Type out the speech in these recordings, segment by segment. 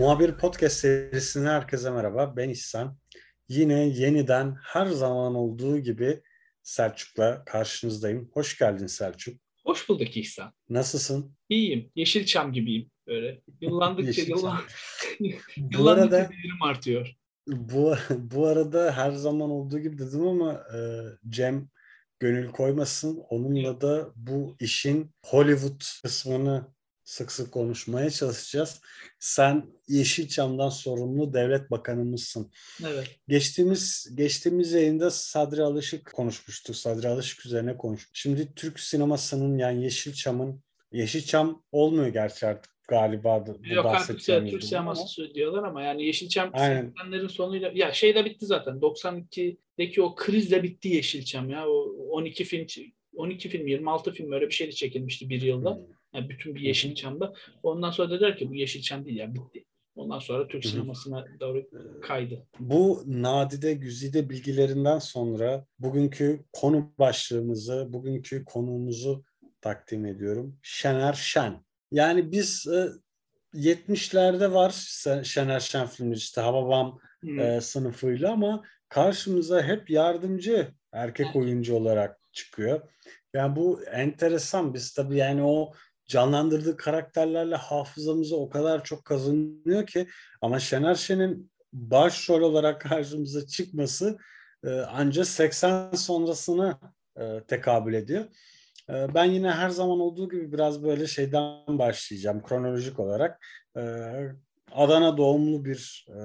Muhabir Podcast serisine herkese merhaba. Ben İhsan. Yine yeniden her zaman olduğu gibi Selçuk'la karşınızdayım. Hoş geldin Selçuk. Hoş bulduk İhsan. Nasılsın? İyiyim. Yeşilçam gibiyim böyle. Yıllandıkça yıllan... bu arada artıyor. Bu, bu arada her zaman olduğu gibi dedim ama e, Cem gönül koymasın. Onunla da bu işin Hollywood kısmını sık sık konuşmaya çalışacağız. Sen Yeşilçam'dan sorumlu devlet bakanımızsın. Evet. Geçtiğimiz geçtiğimiz yayında Sadri Alışık konuşmuştuk. Sadri Alışık üzerine konuştuk. Şimdi Türk sinemasının yani Yeşilçam'ın Yeşilçam olmuyor gerçi artık galiba da. Yok artık Türk sineması ama. diyorlar ama yani Yeşilçam 80'lerin sonuyla ya şey de bitti zaten 92'deki o kriz de bitti Yeşilçam ya o 12 film 12 film 26 film öyle bir şey de çekilmişti bir yılda. Hmm. Yani bütün bir Yeşilçam'da. Ondan sonra dediler ki bu Yeşilçam değil ya bitti. Ondan sonra Türk sinemasına doğru kaydı. Bu nadide güzide bilgilerinden sonra bugünkü konu başlığımızı, bugünkü konuğumuzu takdim ediyorum. Şener Şen. Yani biz e, 70'lerde var Şener Şen filmi işte Hababam hmm. e, sınıfıyla ama karşımıza hep yardımcı erkek oyuncu olarak çıkıyor. Yani bu enteresan. Biz tabii yani o canlandırdığı karakterlerle hafızamıza o kadar çok kazanıyor ki ama Şener Şen'in başrol olarak karşımıza çıkması e, ancak 80 sonrasına e, tekabül ediyor. E, ben yine her zaman olduğu gibi biraz böyle şeyden başlayacağım kronolojik olarak. E, Adana doğumlu bir e,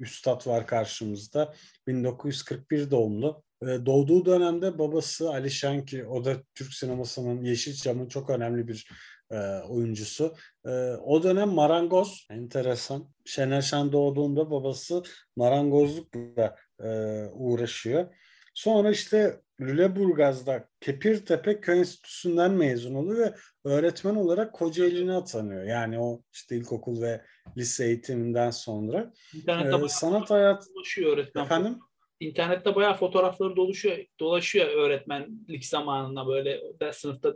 üstad var karşımızda. 1941 doğumlu. Doğduğu dönemde babası Ali Şenki, o da Türk sinemasının Yeşilçam'ın çok önemli bir e, oyuncusu. E, o dönem marangoz, enteresan. Şener Şen doğduğunda babası marangozlukla e, uğraşıyor. Sonra işte Lüleburgaz'da Kepirtepe Köy Enstitüsü'nden mezun oluyor ve öğretmen olarak Kocaeli'ne atanıyor. Yani o işte ilkokul ve lise eğitiminden sonra. İnternette ee, sanat dolaşıyor öğretmen. Efendim? İnternette bayağı fotoğrafları dolaşıyor, dolaşıyor öğretmenlik zamanında böyle ders sınıfta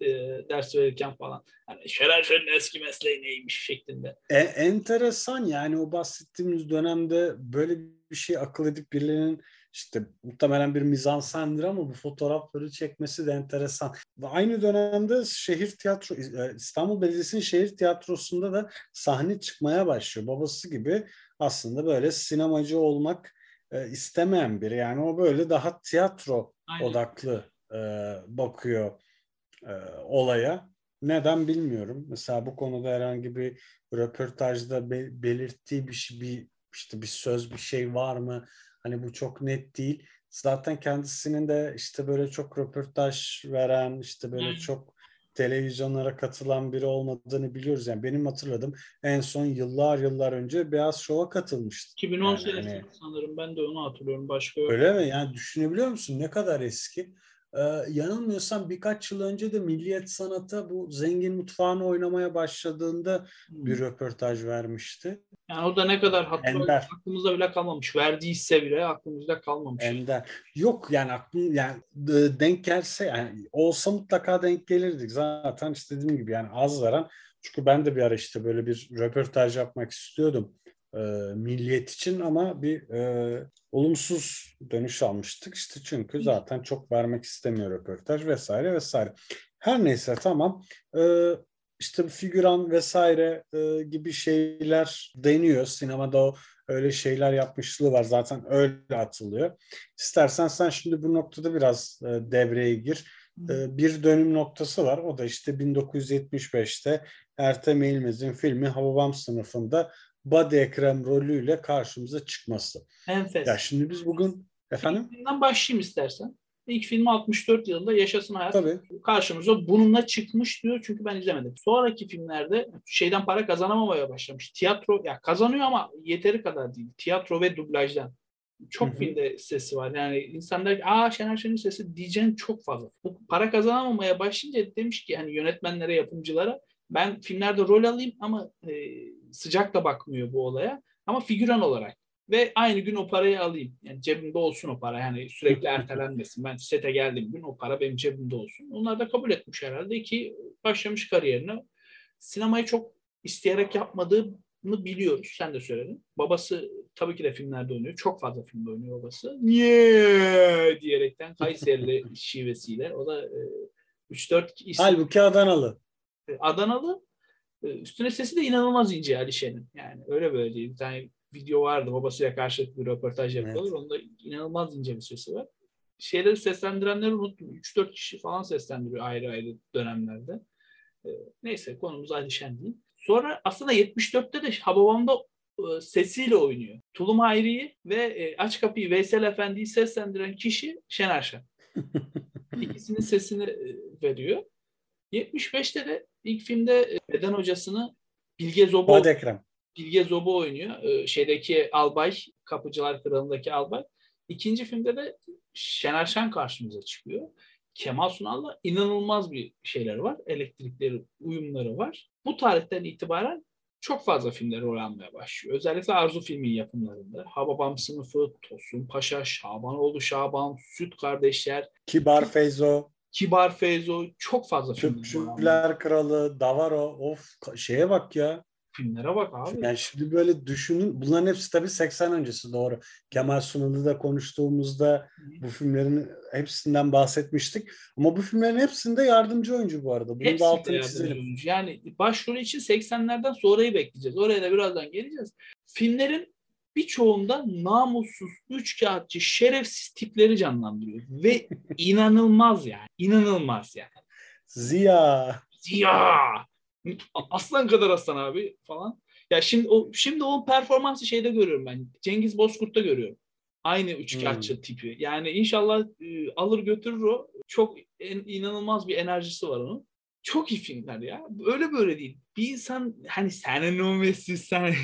e, ders verirken falan. Hani Şener Şen'in eski mesleği neymiş şeklinde. E, enteresan yani o bahsettiğimiz dönemde böyle bir şey akıl edip birilerinin işte muhtemelen bir mizansendir ama bu fotoğrafları çekmesi de enteresan. Aynı dönemde şehir tiyatro e, İstanbul Belediyesi'nin şehir tiyatrosunda da sahne çıkmaya başlıyor. Babası gibi aslında böyle sinemacı olmak e, istemeyen biri. Yani o böyle daha tiyatro Aynen. odaklı e, bakıyor e, olaya. Neden bilmiyorum. Mesela bu konuda herhangi bir röportajda be, belirttiği bir, bir işte bir söz bir şey var mı? Hani bu çok net değil. Zaten kendisinin de işte böyle çok röportaj veren, işte böyle hmm. çok televizyonlara katılan biri olmadığını biliyoruz. Yani benim hatırladığım en son yıllar yıllar önce Beyaz Şov'a katılmıştı. 2010 yani senesinde hani... sanırım ben de onu hatırlıyorum. Başka Öyle mi? Yani düşünebiliyor musun ne kadar eski? Ee, yanılmıyorsam birkaç yıl önce de Milliyet Sanat'a bu zengin mutfağını oynamaya başladığında hmm. bir röportaj vermişti. Yani o da ne kadar hatırlıyor, aklımızda bile kalmamış. Verdiyse bile aklımızda kalmamış. Ender. Yok yani aklım yani denk gelse yani olsa mutlaka denk gelirdik. Zaten istediğim gibi yani az veren çünkü ben de bir ara işte böyle bir röportaj yapmak istiyordum e, milliyet için ama bir e, olumsuz dönüş almıştık. işte çünkü zaten çok vermek istemiyor röportaj vesaire vesaire. Her neyse tamam. E, işte figüran vesaire e, gibi şeyler deniyor. Sinemada o öyle şeyler yapmışlığı var. Zaten öyle atılıyor. İstersen sen şimdi bu noktada biraz e, devreye gir. E, bir dönüm noktası var. O da işte 1975'te Ertem İlmez'in filmi Hababam sınıfında Body Ekrem rolüyle karşımıza çıkması. Enfes. Ya şimdi biz bugün efendim? İlk başlayayım istersen. İlk filmi 64 yılında Yaşasın Hayat Tabii. karşımıza bununla çıkmış diyor çünkü ben izlemedim. Sonraki filmlerde şeyden para kazanamamaya başlamış. Tiyatro ya kazanıyor ama yeteri kadar değil. Tiyatro ve dublajdan. Çok Hı-hı. filmde sesi var. Yani insanlar aa Şener Şen'in sesi diyeceğin çok fazla. Para kazanamamaya başlayınca demiş ki yani yönetmenlere, yapımcılara ben filmlerde rol alayım ama e, sıcak da bakmıyor bu olaya. Ama figüran olarak. Ve aynı gün o parayı alayım. Yani cebimde olsun o para. Yani sürekli ertelenmesin. Ben sete geldiğim gün o para benim cebimde olsun. Onlar da kabul etmiş herhalde ki başlamış kariyerine. Sinemayı çok isteyerek yapmadığı biliyoruz. Sen de söyledin. Babası tabii ki de filmlerde oynuyor. Çok fazla filmde oynuyor babası. Niye diyerekten Kayserili şivesiyle. O da e, 3-4 isim. Halbuki Adanalı. E, Adanalı. E, üstüne sesi de inanılmaz ince Alişe'nin. Yani öyle böyle değil. Bir tane video vardı. Babasıyla karşılıklı bir röportaj yapıyorlar. Evet. Onda inanılmaz ince bir sesi var. Şeyleri seslendirenleri unuttum. 3-4 kişi falan seslendiriyor ayrı ayrı dönemlerde. E, neyse konumuz Alişen değil. Sonra aslında 74'te de Hababam'da sesiyle oynuyor. Tulum Hayri'yi ve Aç Kapıyı Veysel Efendi'yi seslendiren kişi Şener Şen. İkisinin sesini veriyor. 75'te de ilk filmde beden hocasını Bilge Zobo Badekrem. Bilge Zobo oynuyor. Şeydeki albay, Kapıcılar Kralı'ndaki albay. İkinci filmde de Şener Şen karşımıza çıkıyor. Kemal Sunal'la inanılmaz bir şeyleri var. Elektrikleri, uyumları var. Bu tarihten itibaren çok fazla filmler rol almaya başlıyor. Özellikle Arzu filmin yapımlarında. Hababam sınıfı, Tosun Paşa, Şabanoğlu Şaban, Süt Kardeşler. Kibar Feyzo. Kibar Feyzo. Çok fazla film. Çöpçüler Kralı, Davaro. Of şeye bak ya. Filmlere bak abi. Yani şimdi böyle düşünün. Bunların hepsi tabii 80 öncesi doğru. Kemal Sunal'ı da konuştuğumuzda bu filmlerin hepsinden bahsetmiştik. Ama bu filmlerin hepsinde yardımcı oyuncu bu arada. Bunu hepsinde da altını çizelim. Oyuncu. Yani başrol için 80'lerden sonrayı bekleyeceğiz. Oraya da birazdan geleceğiz. Filmlerin birçoğunda namussuz, üçkağıtçı, şerefsiz tipleri canlandırıyor. Ve inanılmaz yani. İnanılmaz yani. Ziya. Ziya. Aslan kadar aslan abi falan. Ya şimdi o şimdi o performansı şeyde görüyorum ben. Cengiz Bozkurt'ta görüyorum. Aynı üçkağıtçı hmm. tipi. Yani inşallah e, alır götürür o. Çok en, inanılmaz bir enerjisi var onun. Çok iyi filmler ya. Öyle böyle değil. Bir insan hani senin o Messi sen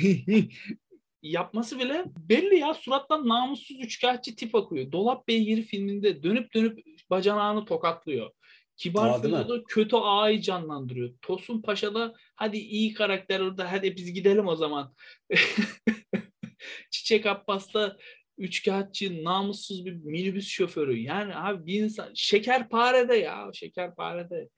yapması bile belli ya. Surattan namussuz üçkağıtçı tip akıyor. Dolap Beygiri filminde dönüp dönüp bacanağını tokatlıyor. Kibar Feyzo'da kötü ağayı canlandırıyor. Tosun Paşa'da hadi iyi karakter orada hadi biz gidelim o zaman. Çiçek Abbas'ta üçkağıtçı, namussuz bir minibüs şoförü. Yani abi bir insan şekerparede ya şekerparede.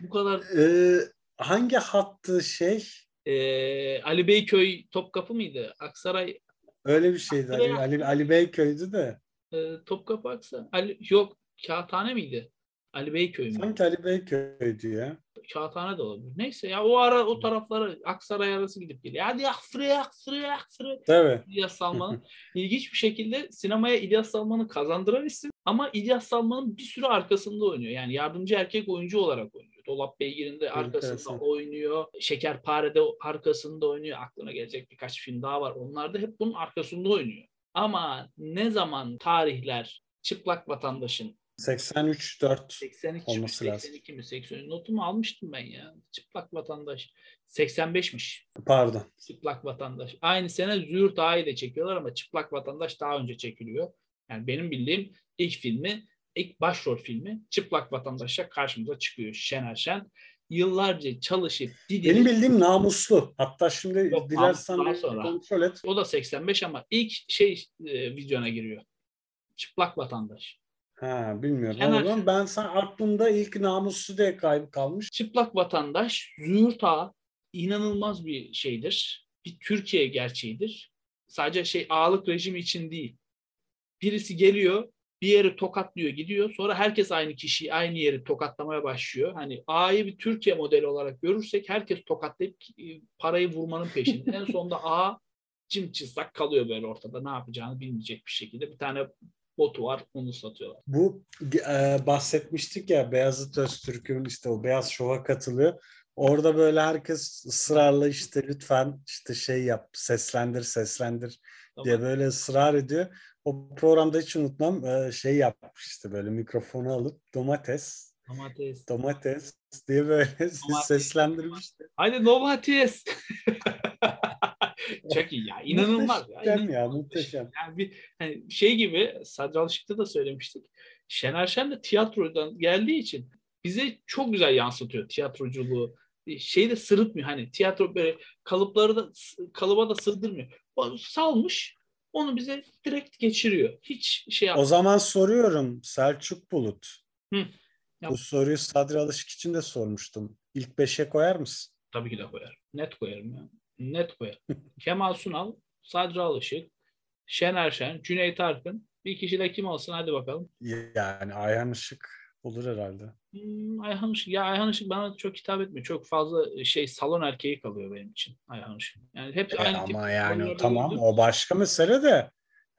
Bu kadar. Ee, hangi hattı şey? Ee, Ali Beyköy Topkapı mıydı? Aksaray. Öyle bir şeydi. Ali, Ali, Ali Beyköy'dü de. Ee, Topkapı Aksaray. Ali, yok Kağıthane miydi? Ali Beyköy mü? Sanki Ali Beyköy'dü ya. Kağıthane de olabilir. Neyse ya o ara o taraflara Aksaray arası gidip geliyor. Hadi Aksaray, Aksaray, Aksaray. Tabii. İlyas Salman'ın. İlginç bir şekilde sinemaya İlyas Salman'ı kazandıran isim ama İlyas Salman'ın bir sürü arkasında oynuyor. Yani yardımcı erkek oyuncu olarak oynuyor. Dolap Beygir'inde arkasında oynuyor. Şekerpare'de arkasında oynuyor. Aklına gelecek birkaç film daha var. Onlar da hep bunun arkasında oynuyor. Ama ne zaman tarihler çıplak vatandaşın 83 4 82 olması 82 mi 83 notumu almıştım ben ya. Çıplak vatandaş 85'miş. Pardon. Çıplak vatandaş. Aynı sene Züğürt Ağa'yı da çekiyorlar ama Çıplak Vatandaş daha önce çekiliyor. Yani benim bildiğim ilk filmi, ilk başrol filmi Çıplak Vatandaş'a karşımıza çıkıyor Şener Şen. Yıllarca çalışıp didinip... Benim bildiğim namuslu. Hatta şimdi Yok, dilersen kontrol et. O da 85 ama ilk şey e, vizyona giriyor. Çıplak Vatandaş. Ha bilmiyorum. Kenar... Oğlum, ben sen aklımda ilk namussu diye kayıp kalmış. Çıplak vatandaş Züğürt Ağa inanılmaz bir şeydir. Bir Türkiye gerçeğidir. Sadece şey ağalık rejimi için değil. Birisi geliyor bir yeri tokatlıyor gidiyor. Sonra herkes aynı kişiyi aynı yeri tokatlamaya başlıyor. Hani A'yı bir Türkiye modeli olarak görürsek herkes tokatlayıp e, parayı vurmanın peşinde. en sonunda A cim çizsak kalıyor böyle ortada. Ne yapacağını bilmeyecek bir şekilde. Bir tane botu var onu satıyorlar. Bu e, bahsetmiştik ya Beyazıt Öztürk'ün işte o Beyaz Şov'a katılıyor. Orada böyle herkes ısrarla işte lütfen işte şey yap seslendir seslendir tamam. diye böyle ısrar ediyor. O programda hiç unutmam e, şey yapmış işte böyle mikrofonu alıp domates domates domates diye böyle domates. seslendirmişti. Hadi domates. Çok iyi ya. İnanılmaz muhteşem ya. İnanılmaz. ya muhteşem. Yani bir hani şey gibi Sadri Alışık'ta da söylemiştik. Şener Şen de tiyatrodan geldiği için bize çok güzel yansıtıyor tiyatroculuğu. Şeyi de sırıtmıyor hani tiyatro böyle kalıpları da kalıba da sığdırmıyor. O salmış onu bize direkt geçiriyor. Hiç şey yapmıyor. O zaman soruyorum Selçuk Bulut. Hı. Bu soruyu Sadri Alışık için de sormuştum. İlk beşe koyar mısın? Tabii ki de koyarım. Net koyarım ya. Net koyarım. Kemal Sunal, Sadri Alışık, Şener Şen, Cüneyt Arkın. Bir kişi de kim olsun hadi bakalım. Yani Ayhan Işık olur herhalde. Hmm, Ayhan Işık, ya Ayhan Işık bana çok hitap etmiyor. Çok fazla şey salon erkeği kalıyor benim için Ayhan Işık. Yani hep e, aynı ama yani tamam gördüm. o başka mesele de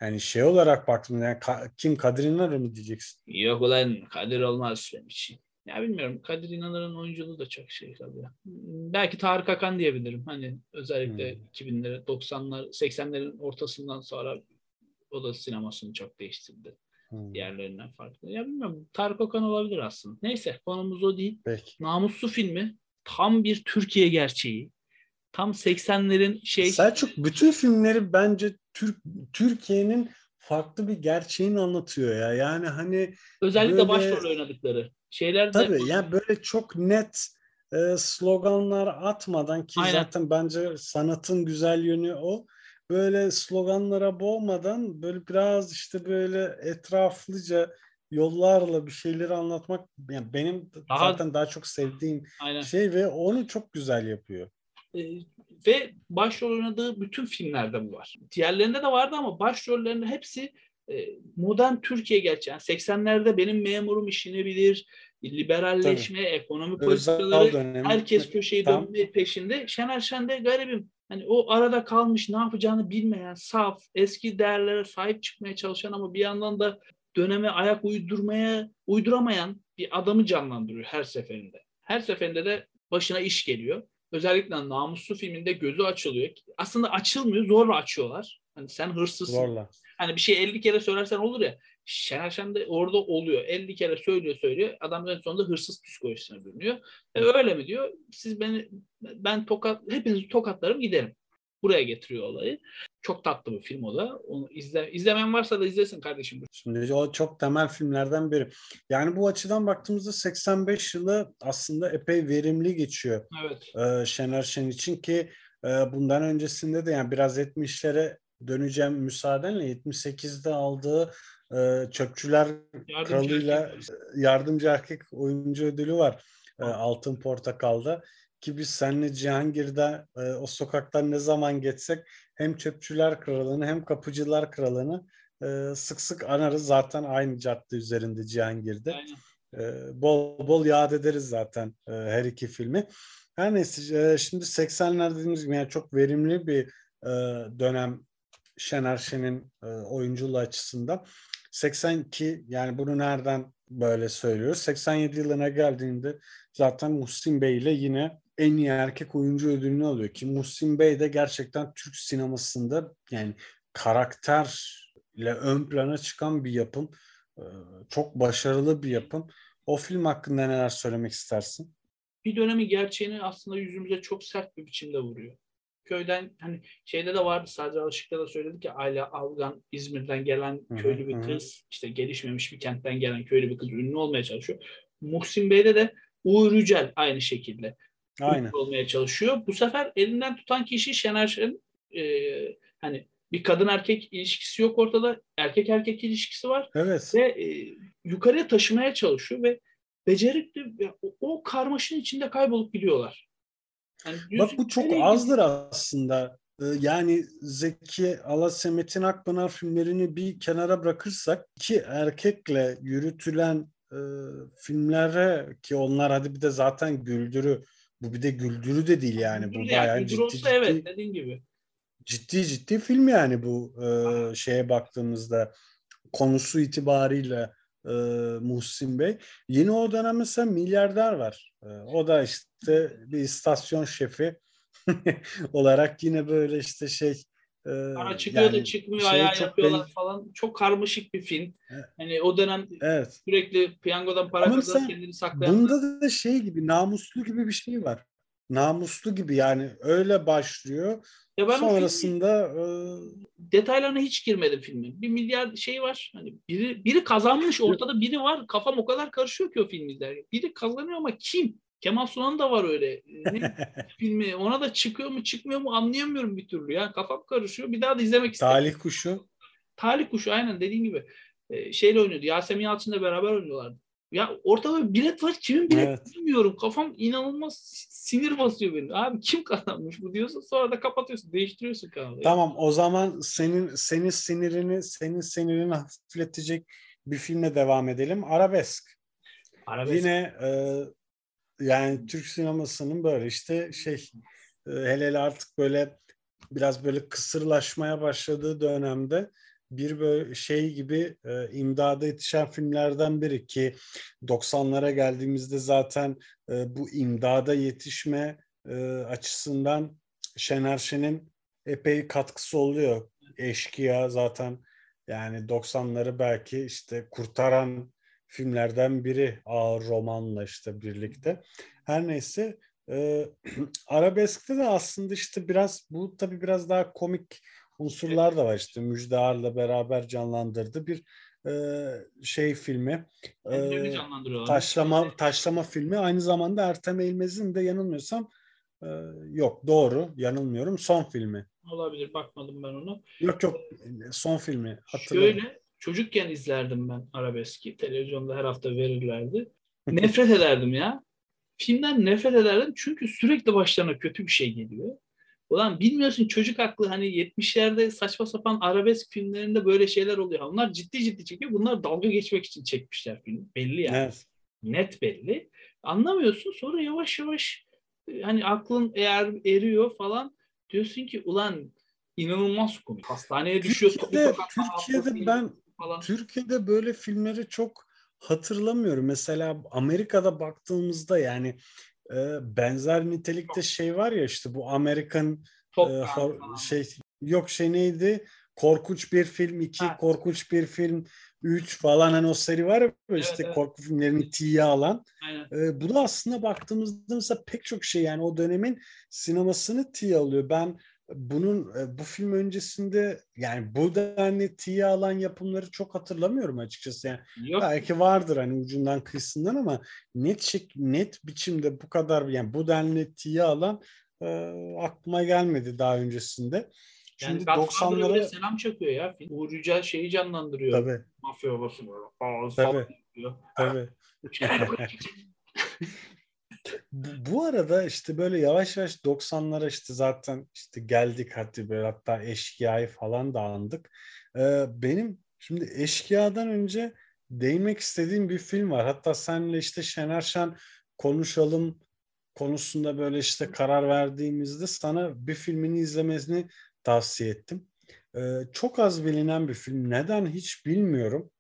yani şey olarak baktım yani ka- kim Kadir İnanır mı diyeceksin? Yok ulan Kadir olmaz benim için. Ya bilmiyorum Kadir İnanır'ın oyunculuğu da çok şey kalıyor. Belki Tarık Akan diyebilirim. Hani özellikle hmm. 2000'lere 90'lar 80'lerin ortasından sonra o da sinemasını çok değiştirdi. Hmm. Diğerlerinden farklı. Ya bilmiyorum Tarık Akan olabilir aslında. Neyse konumuz o değil. Peki. Namuslu filmi tam bir Türkiye gerçeği. Tam 80'lerin şey... Selçuk bütün filmleri bence Türk Türkiye'nin farklı bir gerçeğini anlatıyor ya. Yani hani özellikle böyle... başrol oynadıkları şeyler de Tabii yani böyle çok net e, sloganlar atmadan ki Aynen. zaten bence sanatın güzel yönü o. Böyle sloganlara boğmadan böyle biraz işte böyle etraflıca yollarla bir şeyleri anlatmak yani benim daha, zaten daha çok sevdiğim Aynen. şey ve onu çok güzel yapıyor. Ee, ve başrol oynadığı bütün filmlerde bu var. Diğerlerinde de vardı ama başrollerinde hepsi e, modern Türkiye gerçi. Yani 80'lerde benim memurum işini bilir, liberalleşme, Tabii. ekonomi politikaları, herkes köşeyi Tam. dönme peşinde. Şener Şen de garibim. Hani o arada kalmış, ne yapacağını bilmeyen, saf, eski değerlere sahip çıkmaya çalışan ama bir yandan da döneme ayak uydurmaya, uyduramayan bir adamı canlandırıyor her seferinde. Her seferinde de başına iş geliyor. Özellikle Namuslu filminde gözü açılıyor. Aslında açılmıyor, zorla açıyorlar. Hani sen hırsızsın. Zorla. Hani bir şey 50 kere söylersen olur ya. De orada oluyor. 50 kere söylüyor söylüyor. Adam en sonunda hırsız psikolojisine bürünüyor. E, öyle mi diyor? Siz beni ben tokat hepinizi tokatlarım giderim. Buraya getiriyor olayı. Çok tatlı bir film o da. Onu izle, izlemen varsa da izlesin kardeşim. Şimdi o çok temel filmlerden biri. Yani bu açıdan baktığımızda 85 yılı aslında epey verimli geçiyor. Evet. Ee, Şener Şen için ki e, bundan öncesinde de yani biraz 70'lere döneceğim müsaadenle 78'de aldığı e, Çöpçüler yardımcı Kralı'yla erkek. yardımcı erkek oyuncu ödülü var e, Altın Portakal'da. Ki biz seninle Cihangir'de e, o sokaktan ne zaman geçsek hem Çöpçüler Kralı'nı hem Kapıcılar Kralı'nı e, sık sık anarız. Zaten aynı cadde üzerinde Cihangir'de. E, bol bol yad ederiz zaten e, her iki filmi. Her neyse e, şimdi 80'ler dediğimiz gibi yani çok verimli bir e, dönem Şener Şen'in e, oyunculuğu açısından. 82 yani bunu nereden böyle söylüyoruz? 87 yılına geldiğinde zaten Muhsin Bey ile yine en iyi erkek oyuncu ödülünü alıyor ki Muhsin Bey de gerçekten Türk sinemasında yani karakterle ön plana çıkan bir yapım. E, çok başarılı bir yapım. O film hakkında neler söylemek istersin? Bir dönemi gerçeğini aslında yüzümüze çok sert bir biçimde vuruyor köyden hani şeyde de vardı sadece Alışık'ta da söyledik ya Ayla Algan İzmir'den gelen köylü bir kız işte gelişmemiş bir kentten gelen köylü bir kız ünlü olmaya çalışıyor. Muhsin Bey'de de Uğur Yücel aynı şekilde Aynen. ünlü olmaya çalışıyor. Bu sefer elinden tutan kişi Şener Şen e, hani bir kadın erkek ilişkisi yok ortada. Erkek erkek ilişkisi var. Evet. Ve e, yukarıya taşımaya çalışıyor ve becerikli o, o karmaşın içinde kaybolup gidiyorlar. Yani Bak bu çok azdır aslında. Ee, yani Zeki Alasya Metin Akpınar filmlerini bir kenara bırakırsak iki erkekle yürütülen e, filmlere ki onlar hadi bir de zaten güldürü bu bir de güldürü de değil yani güldürü bu bayağı yani, ciddi, olsa ciddi, evet dediğin gibi. ciddi ciddi film yani bu e, şeye baktığımızda konusu itibariyle e, Muhsin Bey. Yeni o dönem mesela milyarder var. E, o da işte bir istasyon şefi olarak yine böyle işte şey e, Ara çıkıyor yani da çıkmıyor şey ayağı yapıyorlar belli... falan. Çok karmaşık bir film. Evet. Hani o dönem evet. sürekli piyangodan para kazanıp kendini saklayan. Bunda da şey gibi namuslu gibi bir şey var namuslu gibi yani öyle başlıyor. Ya ben Sonrasında filmi, e... detaylarına hiç girmedim filmin. Bir milyar şey var. Hani biri biri kazanmış, ortada biri var. Kafam o kadar karışıyor ki o film izlerken. Biri kazanıyor ama kim? Kemal Sunal da var öyle. Ne, filmi ona da çıkıyor mu çıkmıyor mu anlayamıyorum bir türlü ya. Kafam karışıyor. Bir daha da izlemek istedim. Talih Kuşu. Talih Kuşu aynen dediğin gibi. Ee, şeyle oynuyordu. Yasemin Yalçın'la beraber oynuyorlardı. Ya ortada bilet var. Kimin bilet evet. bilmiyorum. Kafam inanılmaz sinir basıyor beni. Abi kim kazanmış bu diyorsun sonra da kapatıyorsun. Değiştiriyorsun kanalı. Tamam o zaman senin senin sinirini senin sinirini hafifletecek bir filmle devam edelim. Arabesk. Arabesk. Yine e, yani Türk sinemasının böyle işte şey e, hele hele artık böyle biraz böyle kısırlaşmaya başladığı dönemde bir böyle şey gibi e, imdada yetişen filmlerden biri ki 90'lara geldiğimizde zaten e, bu imdada yetişme e, açısından Şener Şen'in epey katkısı oluyor. Eşkıya zaten yani 90'ları belki işte kurtaran filmlerden biri ağır romanla işte birlikte. Her neyse e, arabeskte de aslında işte biraz bu tabii biraz daha komik unsurlar da var işte Müjde Ar'la beraber canlandırdı bir e, şey filmi. E, taşlama taşlama filmi aynı zamanda Ertem Eğilmez'in de yanılmıyorsam e, yok doğru yanılmıyorum son filmi. Olabilir bakmadım ben ona. Yok yok son filmi hatırladım. Şöyle çocukken izlerdim ben arabeski. Televizyonda her hafta verirlerdi. Nefret ederdim ya. Filmden nefret ederdim çünkü sürekli başlarına kötü bir şey geliyor. Ulan bilmiyorsun çocuk aklı hani 70'lerde saçma sapan arabesk filmlerinde böyle şeyler oluyor. Onlar ciddi ciddi çekiyor. Bunlar dalga geçmek için çekmişler film. Belli yani. Evet. Net belli. Anlamıyorsun sonra yavaş yavaş e, hani aklın eğer eriyor falan diyorsun ki ulan inanılmaz komik. Hastaneye düşüyor. Türkiye'de, Türkiye'de ben falan. Türkiye'de böyle filmleri çok hatırlamıyorum. Mesela Amerika'da baktığımızda yani benzer nitelikte şey var ya işte bu Amerikan e, hor, şey yok şey neydi? Korkunç bir film, iki evet. korkunç bir film, üç falan hani o seri var ya evet, işte evet. korku filmlerini tiye alan. E, bu da aslında baktığımızda mesela pek çok şey yani o dönemin sinemasını tiye alıyor. Ben bunun e, bu film öncesinde yani bu denli tiye alan yapımları çok hatırlamıyorum açıkçası. Yani Yok. belki vardır hani ucundan kıyısından ama net şek net biçimde bu kadar yani bu denli tiye alan e, aklıma gelmedi daha öncesinde. Şimdi yani 90'lara selam çakıyor ya. Uğur Yücel şeyi canlandırıyor. Tabii. Mafya babası. Tabii. Tabii. Bu arada işte böyle yavaş yavaş 90'lara işte zaten işte geldik hadi böyle hatta eşkıyayı falan da andık. Ee, benim şimdi eşkıyadan önce değinmek istediğim bir film var. Hatta senle işte Şener Şen konuşalım konusunda böyle işte karar verdiğimizde sana bir filmini izlemesini tavsiye ettim. Ee, çok az bilinen bir film. Neden hiç bilmiyorum.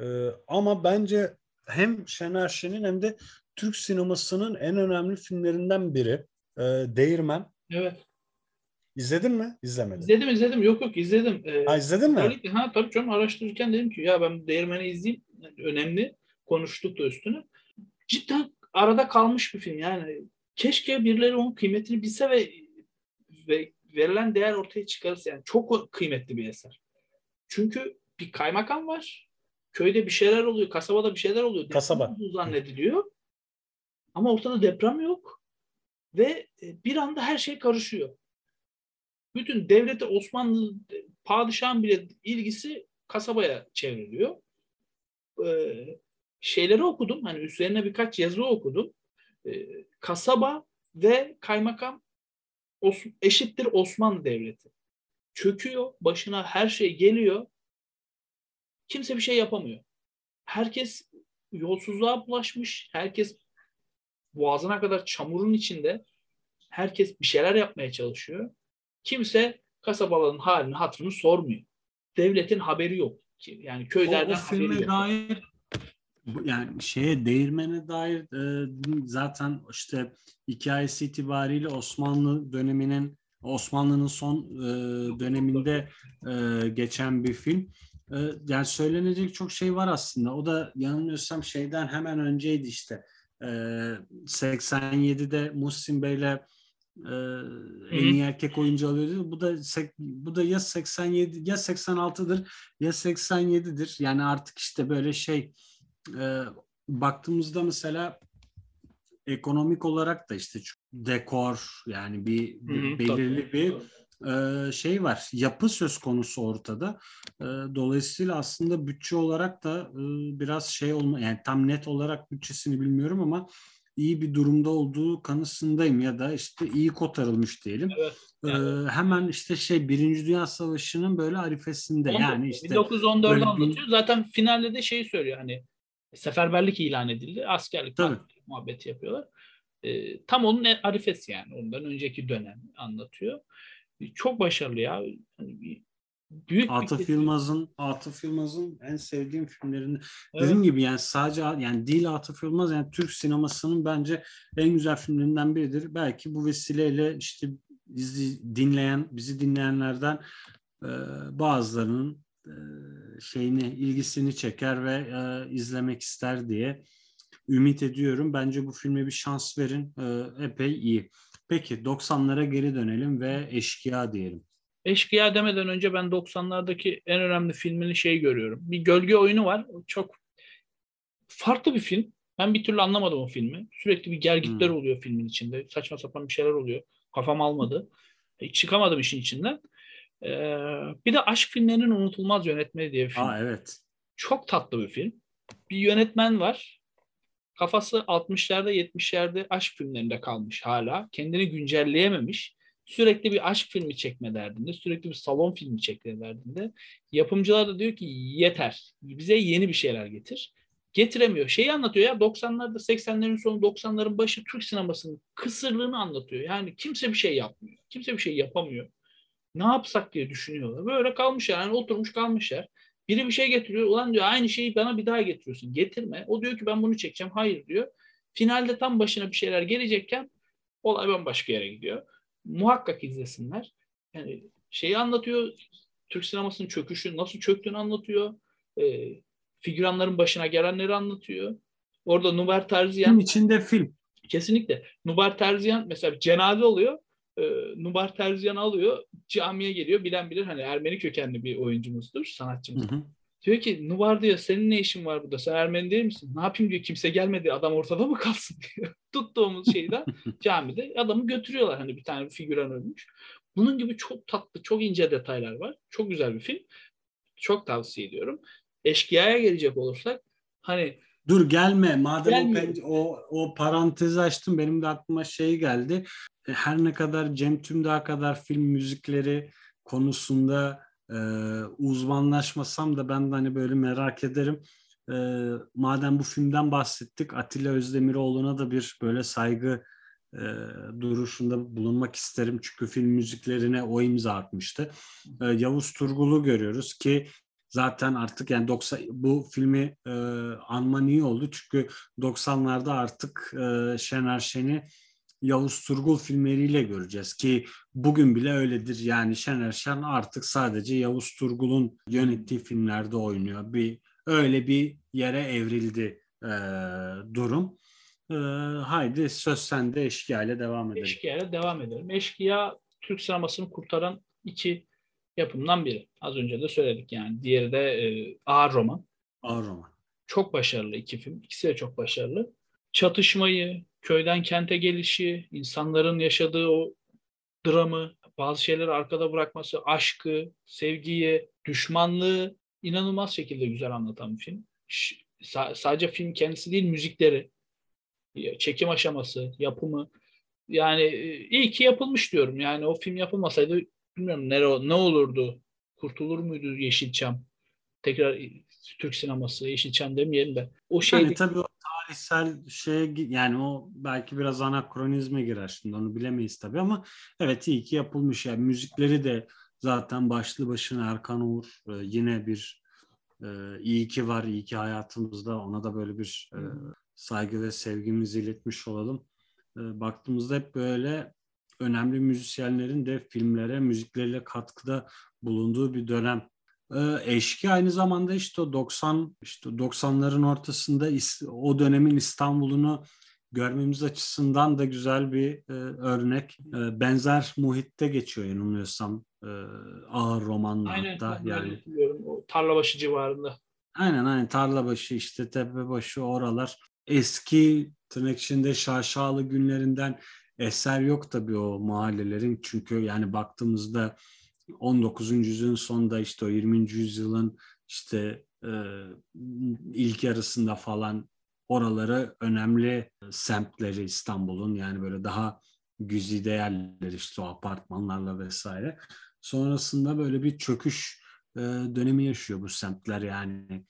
Ee, ama bence hem Şener Şen'in hem de Türk sinemasının en önemli filmlerinden biri. E, Değirmen. Evet. İzledin mi? İzlemedim. İzledim izledim. Yok yok izledim. Ee, ha izledin mi? Tabii, ha tabii canım araştırırken dedim ki ya ben Değirmen'i izleyeyim. önemli. Konuştuk da üstüne. Cidden arada kalmış bir film yani. Keşke birileri onun kıymetini bilse ve, ve verilen değer ortaya çıkarırsa. Yani çok kıymetli bir eser. Çünkü bir kaymakam var. Köyde bir şeyler oluyor. Kasabada bir şeyler oluyor. Kasaba. Zannediliyor. Ama ortada deprem yok ve e, bir anda her şey karışıyor. Bütün devlete Osmanlı padişahın bile ilgisi kasabaya çevriliyor. Ee, şeyleri okudum. Hani üzerine birkaç yazı okudum. Ee, kasaba ve kaymakam Os eşittir Osmanlı Devleti. Çöküyor, başına her şey geliyor. Kimse bir şey yapamıyor. Herkes yolsuzluğa bulaşmış, herkes boğazına kadar çamurun içinde herkes bir şeyler yapmaya çalışıyor. Kimse kasabaların halini hatırını sormuyor. Devletin haberi yok. Yani köylerden o haberi yok. Dair, yani şeye değirmene dair e, zaten işte hikayesi itibariyle Osmanlı döneminin Osmanlı'nın son e, döneminde e, geçen bir film. E, yani söylenecek çok şey var aslında. O da yanılmıyorsam şeyden hemen önceydi işte. 87'de Muhsin Bey'le e, en iyi erkek oyuncu alıyordu. Bu da bu da ya 87 ya 86'dır ya 87'dir. Yani artık işte böyle şey e, baktığımızda mesela ekonomik olarak da işte dekor yani bir, bir belirli bir e, şey var, yapı söz konusu ortada. E, dolayısıyla aslında bütçe olarak da e, biraz şey olma, yani tam net olarak bütçesini bilmiyorum ama iyi bir durumda olduğu kanısındayım ya da işte iyi kotarılmış diyelim. Evet. Yani. Ee, hemen işte şey Birinci Dünya Savaşı'nın böyle arifesinde 19, yani işte 1914'ü anlatıyor. Bir... Zaten finalde de şey söylüyor hani seferberlik ilan edildi. Askerlik Tabii. muhabbeti yapıyorlar. Ee, tam onun arifesi yani. Ondan önceki dönem anlatıyor. Çok başarılı ya. Hani büyük Atıf Yılmaz'ın Atıf Yılmaz'ın en sevdiğim filmlerini evet. dediğim gibi yani sadece yani değil Atıf Yılmaz yani Türk sinemasının bence en güzel filmlerinden biridir. Belki bu vesileyle işte bizi dinleyen bizi dinleyenlerden e, bazılarının e, şeyini ilgisini çeker ve e, izlemek ister diye ümit ediyorum. Bence bu filme bir şans verin. E, epey iyi. Peki 90'lara geri dönelim ve Eşkıya diyelim. Eşkıya demeden önce ben 90'lardaki en önemli filmini şey görüyorum. Bir gölge oyunu var. Çok farklı bir film. Ben bir türlü anlamadım o filmi. Sürekli bir gergitler hmm. oluyor filmin içinde. Saçma sapan bir şeyler oluyor. Kafam almadı. Hiç çıkamadım işin içinden. Ee, bir de Aşk Filmlerinin Unutulmaz Yönetmeni diye bir film. Aa, evet. Çok tatlı bir film. Bir yönetmen var. Kafası 60'larda 70'lerde aşk filmlerinde kalmış hala. Kendini güncelleyememiş sürekli bir aşk filmi çekme derdinde, sürekli bir salon filmi çekme derdinde. Yapımcılar da diyor ki yeter, bize yeni bir şeyler getir. Getiremiyor. Şeyi anlatıyor ya 90'larda 80'lerin sonu 90'ların başı Türk sinemasının kısırlığını anlatıyor. Yani kimse bir şey yapmıyor. Kimse bir şey yapamıyor. Ne yapsak diye düşünüyorlar. Böyle kalmış yani oturmuş kalmışlar. Biri bir şey getiriyor. Ulan diyor aynı şeyi bana bir daha getiriyorsun. Getirme. O diyor ki ben bunu çekeceğim. Hayır diyor. Finalde tam başına bir şeyler gelecekken olay bambaşka yere gidiyor muhakkak izlesinler. Yani şeyi anlatıyor, Türk sinemasının çöküşü nasıl çöktüğünü anlatıyor. E, figüranların başına gelenleri anlatıyor. Orada Nubar Terziyan... Film içinde film. Kesinlikle. Nubar Terziyan mesela cenaze oluyor. E, Nubar Terziyan alıyor, camiye geliyor. Bilen bilir hani Ermeni kökenli bir oyuncumuzdur, sanatçımız. Hı hı. Diyor ki Nubar diyor senin ne işin var burada? Sen Ermeni değil misin? Ne yapayım diyor kimse gelmedi adam ortada mı kalsın diyor. Tuttuğumuz şeyden camide adamı götürüyorlar hani bir tane bir figüran ölmüş. Bunun gibi çok tatlı çok ince detaylar var. Çok güzel bir film. Çok tavsiye ediyorum. Eşkıya'ya gelecek olursak hani Dur gelme. Madem o, o, o parantezi açtım benim de aklıma şey geldi. Her ne kadar Cem Tümdağ kadar film müzikleri konusunda e, uzmanlaşmasam da ben de hani böyle merak ederim. E, madem bu filmden bahsettik Atilla Özdemiroğlu'na da bir böyle saygı e, duruşunda bulunmak isterim. Çünkü film müziklerine o imza atmıştı. E, Yavuz Turgul'u görüyoruz ki zaten artık yani 90 bu filmi e, anman iyi oldu. Çünkü 90'larda artık e, Şener Şen'i Yavuz Turgul filmleriyle göreceğiz ki bugün bile öyledir. Yani Şener Şen artık sadece Yavuz Turgul'un yönettiği filmlerde oynuyor. Bir öyle bir yere evrildi e, durum. E, haydi söz sende Eşkıya ile devam edelim. Eşkıya devam edelim. Eşkıya Türk sinemasını kurtaran iki yapımdan biri. Az önce de söyledik yani. Diğeri de e, Ağır Roman. Ağır Roman. Çok başarılı iki film. İkisi de çok başarılı. Çatışmayı, köyden kente gelişi, insanların yaşadığı o dramı, bazı şeyleri arkada bırakması, aşkı, sevgiyi, düşmanlığı inanılmaz şekilde güzel anlatan bir film. S- sadece film kendisi değil, müzikleri, çekim aşaması, yapımı. Yani e, iyi ki yapılmış diyorum. Yani o film yapılmasaydı bilmiyorum ne, ne olurdu. Kurtulur muydu Yeşilçam? Tekrar Türk sineması, Yeşilçam demeyelim de. O şey yani tabii o tarihsel şey yani o belki biraz anakronizme girer şimdi onu bilemeyiz tabii ama evet iyi ki yapılmış yani müzikleri de zaten başlı başına Erkan Uğur e, yine bir e, iyi ki var iyi ki hayatımızda ona da böyle bir e, saygı ve sevgimizi iletmiş olalım. E, baktığımızda hep böyle önemli müzisyenlerin de filmlere müzikleriyle katkıda bulunduğu bir dönem ee, eşki aynı zamanda işte o 90 işte 90'ların ortasında o dönemin İstanbul'unu görmemiz açısından da güzel bir e, örnek. E, benzer muhitte geçiyor yanılmıyorsam e, ağır romanla aynen, hatta yani. O Tarlabaşı civarında. Aynen aynen Tarlabaşı işte Tepebaşı oralar eski tırnak içinde şaşalı günlerinden eser yok tabii o mahallelerin. Çünkü yani baktığımızda 19. yüzyılın sonunda işte o 20. yüzyılın işte e, ilk yarısında falan oraları önemli semtleri İstanbul'un yani böyle daha güzide yerler işte o apartmanlarla vesaire. Sonrasında böyle bir çöküş e, dönemi yaşıyor bu semtler yani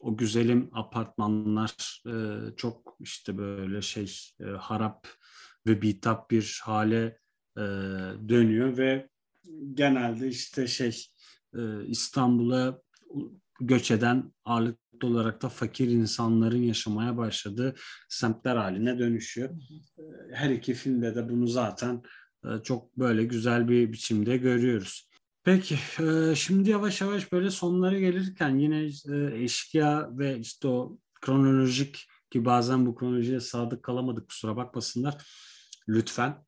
o güzelim apartmanlar e, çok işte böyle şey e, harap ve bitap bir hale e, dönüyor ve genelde işte şey e, İstanbul'a göç eden ağırlıklı olarak da fakir insanların yaşamaya başladığı semtler haline dönüşüyor. Her iki filmde de bunu zaten e, çok böyle güzel bir biçimde görüyoruz. Peki, e, şimdi yavaş yavaş böyle sonlara gelirken yine e, eşkıya ve işte o kronolojik ki bazen bu kronolojiye sadık kalamadık kusura bakmasınlar lütfen.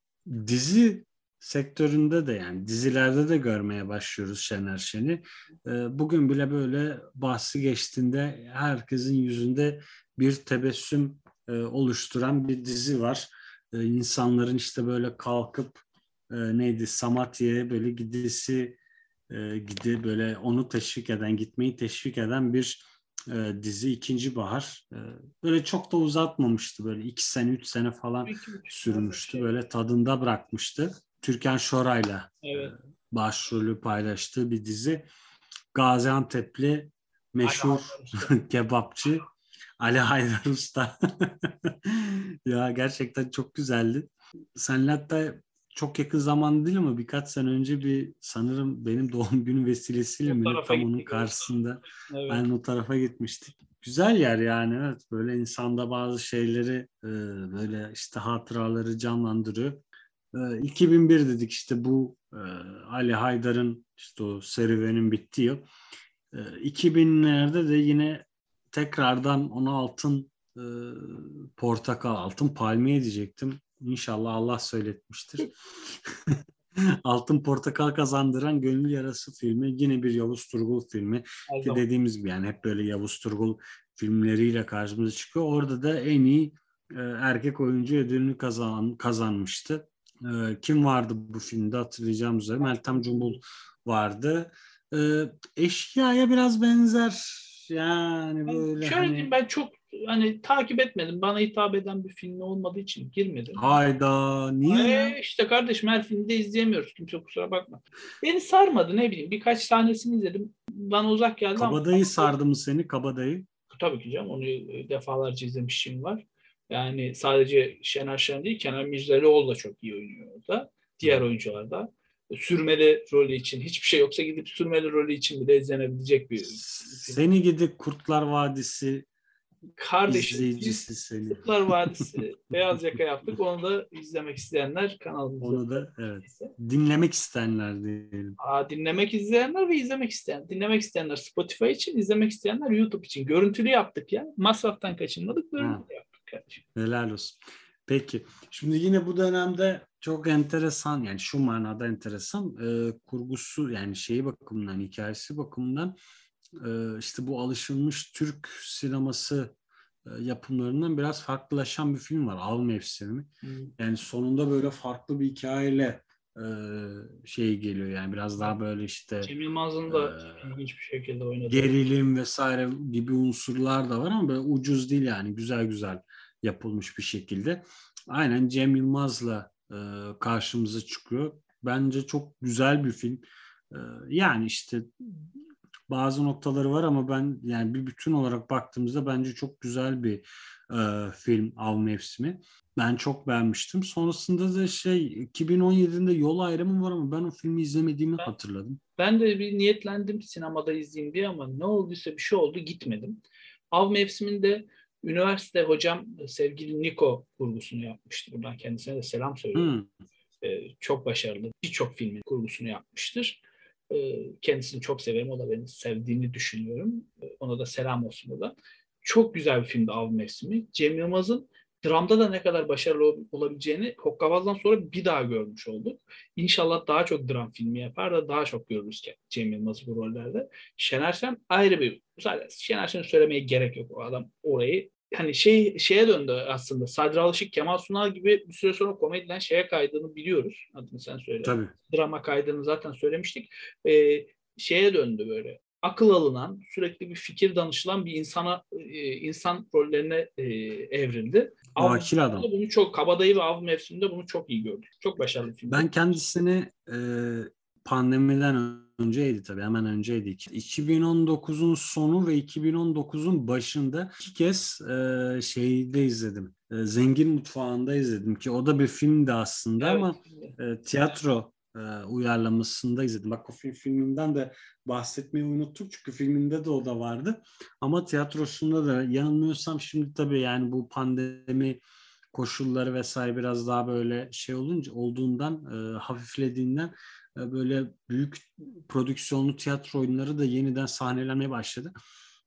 Dizi sektöründe de yani dizilerde de görmeye başlıyoruz Şener Şen'i. E, bugün bile böyle bahsi geçtiğinde herkesin yüzünde bir tebessüm oluşturan bir dizi var. İnsanların işte böyle kalkıp neydi Samatya'ya böyle gidisi e, gidi böyle onu teşvik eden, gitmeyi teşvik eden bir e, dizi ikinci bahar. E, böyle çok da uzatmamıştı böyle iki sene üç sene falan sürmüştü. Şey. Böyle tadında bırakmıştı. Türkan Şoray'la evet. e, başrolü paylaştığı bir dizi. Gaziantep'li meşhur kebapçı Ali Haydar Usta. ya gerçekten çok güzeldi. Senle hatta çok yakın zaman değil ama birkaç sene önce bir sanırım benim doğum günü vesilesiyle mi tam onun karşısında evet. ben o tarafa gitmiştik. Güzel yer yani evet böyle insanda bazı şeyleri e, böyle işte hatıraları canlandırıyor. E, 2001 dedik işte bu e, Ali Haydar'ın işte o serüvenin bittiği yıl. E, 2000'lerde de yine tekrardan ona altın e, portakal, altın palmiye diyecektim. İnşallah Allah söyletmiştir. Altın Portakal kazandıran Gönül Yarası filmi yine bir Yavuz Turgul filmi. Ki dediğimiz gibi yani hep böyle Yavuz Turgul filmleriyle karşımıza çıkıyor. Orada da en iyi e, erkek oyuncu ödülünü kazan, kazanmıştı. E, kim vardı bu filmde hatırlayacağım üzere? Meltem Cumbul vardı. E, eşkıya'ya biraz benzer yani böyle. Şöyle hani... diyeyim ben çok hani takip etmedim. Bana hitap eden bir film olmadığı için girmedim. Hayda niye? Ee, işte kardeşim her filmde izleyemiyoruz. Kimse kusura bakma. Beni sarmadı ne bileyim. Birkaç tanesini izledim. Bana uzak geldi Kabadayı ama... sardı mı seni Kabadayı? Tabii ki canım. Onu defalarca izlemişim var. Yani sadece Şener Şen değil Kenan Mirzalıoğlu da çok iyi oynuyor orada. Diğer oyuncular da sürmeli rolü için hiçbir şey yoksa gidip sürmeli rolü için bile izlenebilecek bir Seni gidip Kurtlar Vadisi kardeşim Kurtlar Vadisi Beyaz Yaka yaptık. Onu da izlemek isteyenler kanalımızda. Onu da evet. Dinlemek isteyenler diyelim. Aa, dinlemek izleyenler ve izlemek isteyen. Dinlemek isteyenler Spotify için, izlemek isteyenler YouTube için. Görüntülü yaptık ya. Masraftan kaçınmadık. Görüntülü ha. yaptık kardeşim. Helal olsun. Peki. Şimdi yine bu dönemde çok enteresan yani şu manada enteresan e, kurgusu yani şeyi bakımından hikayesi bakımından e, işte bu alışılmış Türk sineması e, yapımlarından biraz farklılaşan bir film var Av Mevsimi. Hmm. Yani sonunda böyle farklı bir hikayeyle e, şey geliyor yani biraz daha böyle işte Cem Yılmaz'ın da e, ilginç bir şekilde oynadığı. Gerilim vesaire gibi unsurlar da var ama böyle ucuz değil yani güzel güzel yapılmış bir şekilde. Aynen Cem Yılmaz'la e, karşımıza çıkıyor. Bence çok güzel bir film. E, yani işte bazı noktaları var ama ben yani bir bütün olarak baktığımızda bence çok güzel bir e, film Av Mevsimi. Ben çok beğenmiştim. Sonrasında da şey 2017'de Yol Ayrımı var ama ben o filmi izlemediğimi ben, hatırladım. Ben de bir niyetlendim sinemada izleyeyim diye ama ne olduysa bir şey oldu gitmedim. Av Mevsimi'nde üniversite hocam sevgili Niko kurgusunu yapmıştı. Buradan kendisine de selam söylüyorum. Hmm. Ee, çok başarılı. Birçok filmin kurgusunu yapmıştır. Ee, kendisini çok severim. O da beni sevdiğini düşünüyorum. Ee, ona da selam olsun burada. Çok güzel bir filmdi Av Mevsimi. Cem Yılmaz'ın dramda da ne kadar başarılı olabileceğini Hokkabaz'dan sonra bir daha görmüş olduk. İnşallah daha çok dram filmi yapar da daha çok görürüz Cem Yılmaz'ı bu rollerde. Şener Şen ayrı bir zaten Şener Şen'i söylemeye gerek yok. O adam orayı hani şey şeye döndü aslında. Sadri Alışık, Kemal Sunal gibi bir süre sonra komediden şeye kaydığını biliyoruz. Adını sen söyle. Tabii. Drama kaydını zaten söylemiştik. Ee, şeye döndü böyle. Akıl alınan, sürekli bir fikir danışılan bir insana e, insan rollerine e, evrildi. Vakil adam. Bunu çok kabadayı ve av mevsiminde bunu çok iyi gördük. Çok başarılı film. Ben kendisini e, pandemiden önceydi tabii hemen önceydi. 2019'un sonu ve 2019'un başında iki kez e, şeyde izledim. E, Zengin Mutfağı'nda izledim ki o da bir filmdi aslında evet. ama e, tiyatro e, uyarlamasında izledim. Bak o film filminden de bahsetmeyi unuttuk çünkü filminde de o da vardı. Ama tiyatrosunda da yanılmıyorsam şimdi tabii yani bu pandemi koşulları vesaire biraz daha böyle şey olunca olduğundan e, hafiflediğinden böyle büyük prodüksiyonlu tiyatro oyunları da yeniden sahnelenmeye başladı.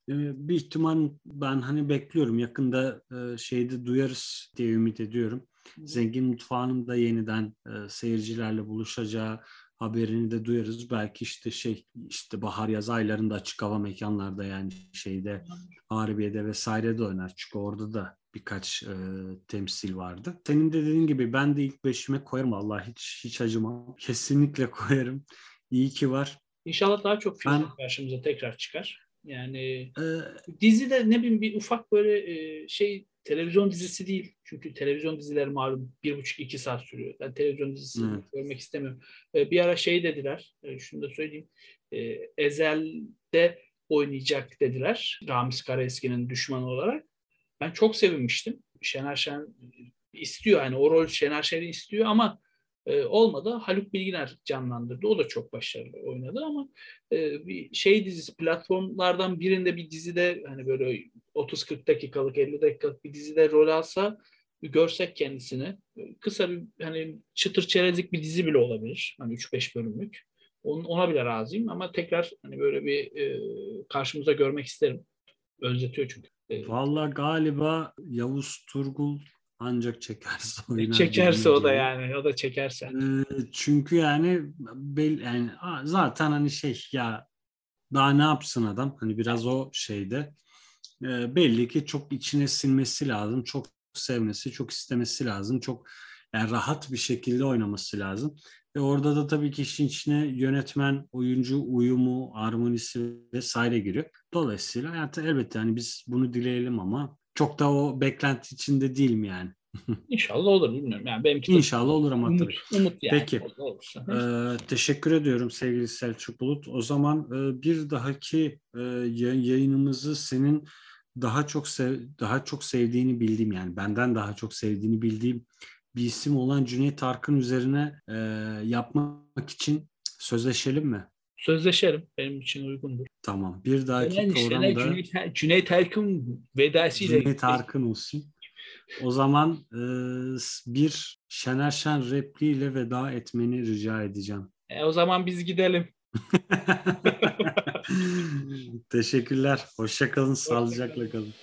E, bir ihtimal ben hani bekliyorum yakında e, şeyde duyarız diye ümit ediyorum. Zengin Mutfağı'nın da yeniden seyircilerle buluşacağı haberini de duyarız. Belki işte şey işte bahar yaz aylarında açık hava mekanlarda yani şeyde Harbiye'de vesaire de oynar. Çünkü orada da birkaç e, temsil vardı. Senin de dediğin gibi ben de ilk beşime koyarım. Allah hiç hiç acımam. Kesinlikle koyarım. İyi ki var. İnşallah daha çok film ben, karşımıza tekrar çıkar. Yani e, dizi de ne bileyim bir ufak böyle e, şey televizyon dizisi değil. Çünkü televizyon dizileri malum bir buçuk iki saat sürüyor. Ben televizyon dizisi hmm. görmek istemiyorum. E, bir ara şey dediler. E, şunu da söyleyeyim. E, Ezel'de oynayacak dediler. Ramiz Karaeski'nin düşmanı olarak. Ben çok sevinmiştim. Şener Şen istiyor yani o rol Şener Şen'i istiyor ama e, olmadı. Haluk Bilginer canlandırdı. O da çok başarılı oynadı ama e, bir şey dizisi platformlardan birinde bir dizide hani böyle 30-40 dakikalık 50 dakikalık bir dizide rol alsa görsek kendisini kısa bir hani çıtır çerezlik bir dizi bile olabilir. Hani 3-5 bölümlük. ona bile razıyım ama tekrar hani böyle bir e, karşımıza görmek isterim. Özletiyor çünkü. E, Valla galiba Yavuz Turgul ancak çekerse oynar. Çekerse o da yani o da çekerse. E, çünkü yani bel, yani zaten hani şey ya daha ne yapsın adam hani biraz o şeyde e, belli ki çok içine sinmesi lazım çok sevmesi çok istemesi lazım çok yani rahat bir şekilde oynaması lazım. Ve orada da tabii ki işin içine yönetmen, oyuncu uyumu, armonisi vesaire giriyor. Dolayısıyla yani elbette yani biz bunu dileyelim ama çok da o beklenti içinde değilim yani. İnşallah olur bilmiyorum. Yani benimki İnşallah olur ama umut, tabii. Umut yani. Peki. Ee, teşekkür ediyorum sevgili Selçuk Bulut. O zaman e, bir dahaki e, yayınımızı senin daha çok sev, daha çok sevdiğini bildiğim yani benden daha çok sevdiğini bildiğim bir isim olan Cüneyt Arkın üzerine e, yapmak için sözleşelim mi? Sözleşerim. Benim için uygundur. Tamam. Bir dahaki yani programda işte Cüneyt, Cüneyt Arkın vedasıyla Cüneyt Arkın olsun. O zaman e, bir Şener Şen repliğiyle veda etmeni rica edeceğim. E, o zaman biz gidelim. Teşekkürler. Hoşçakalın. Sağlıcakla kalın.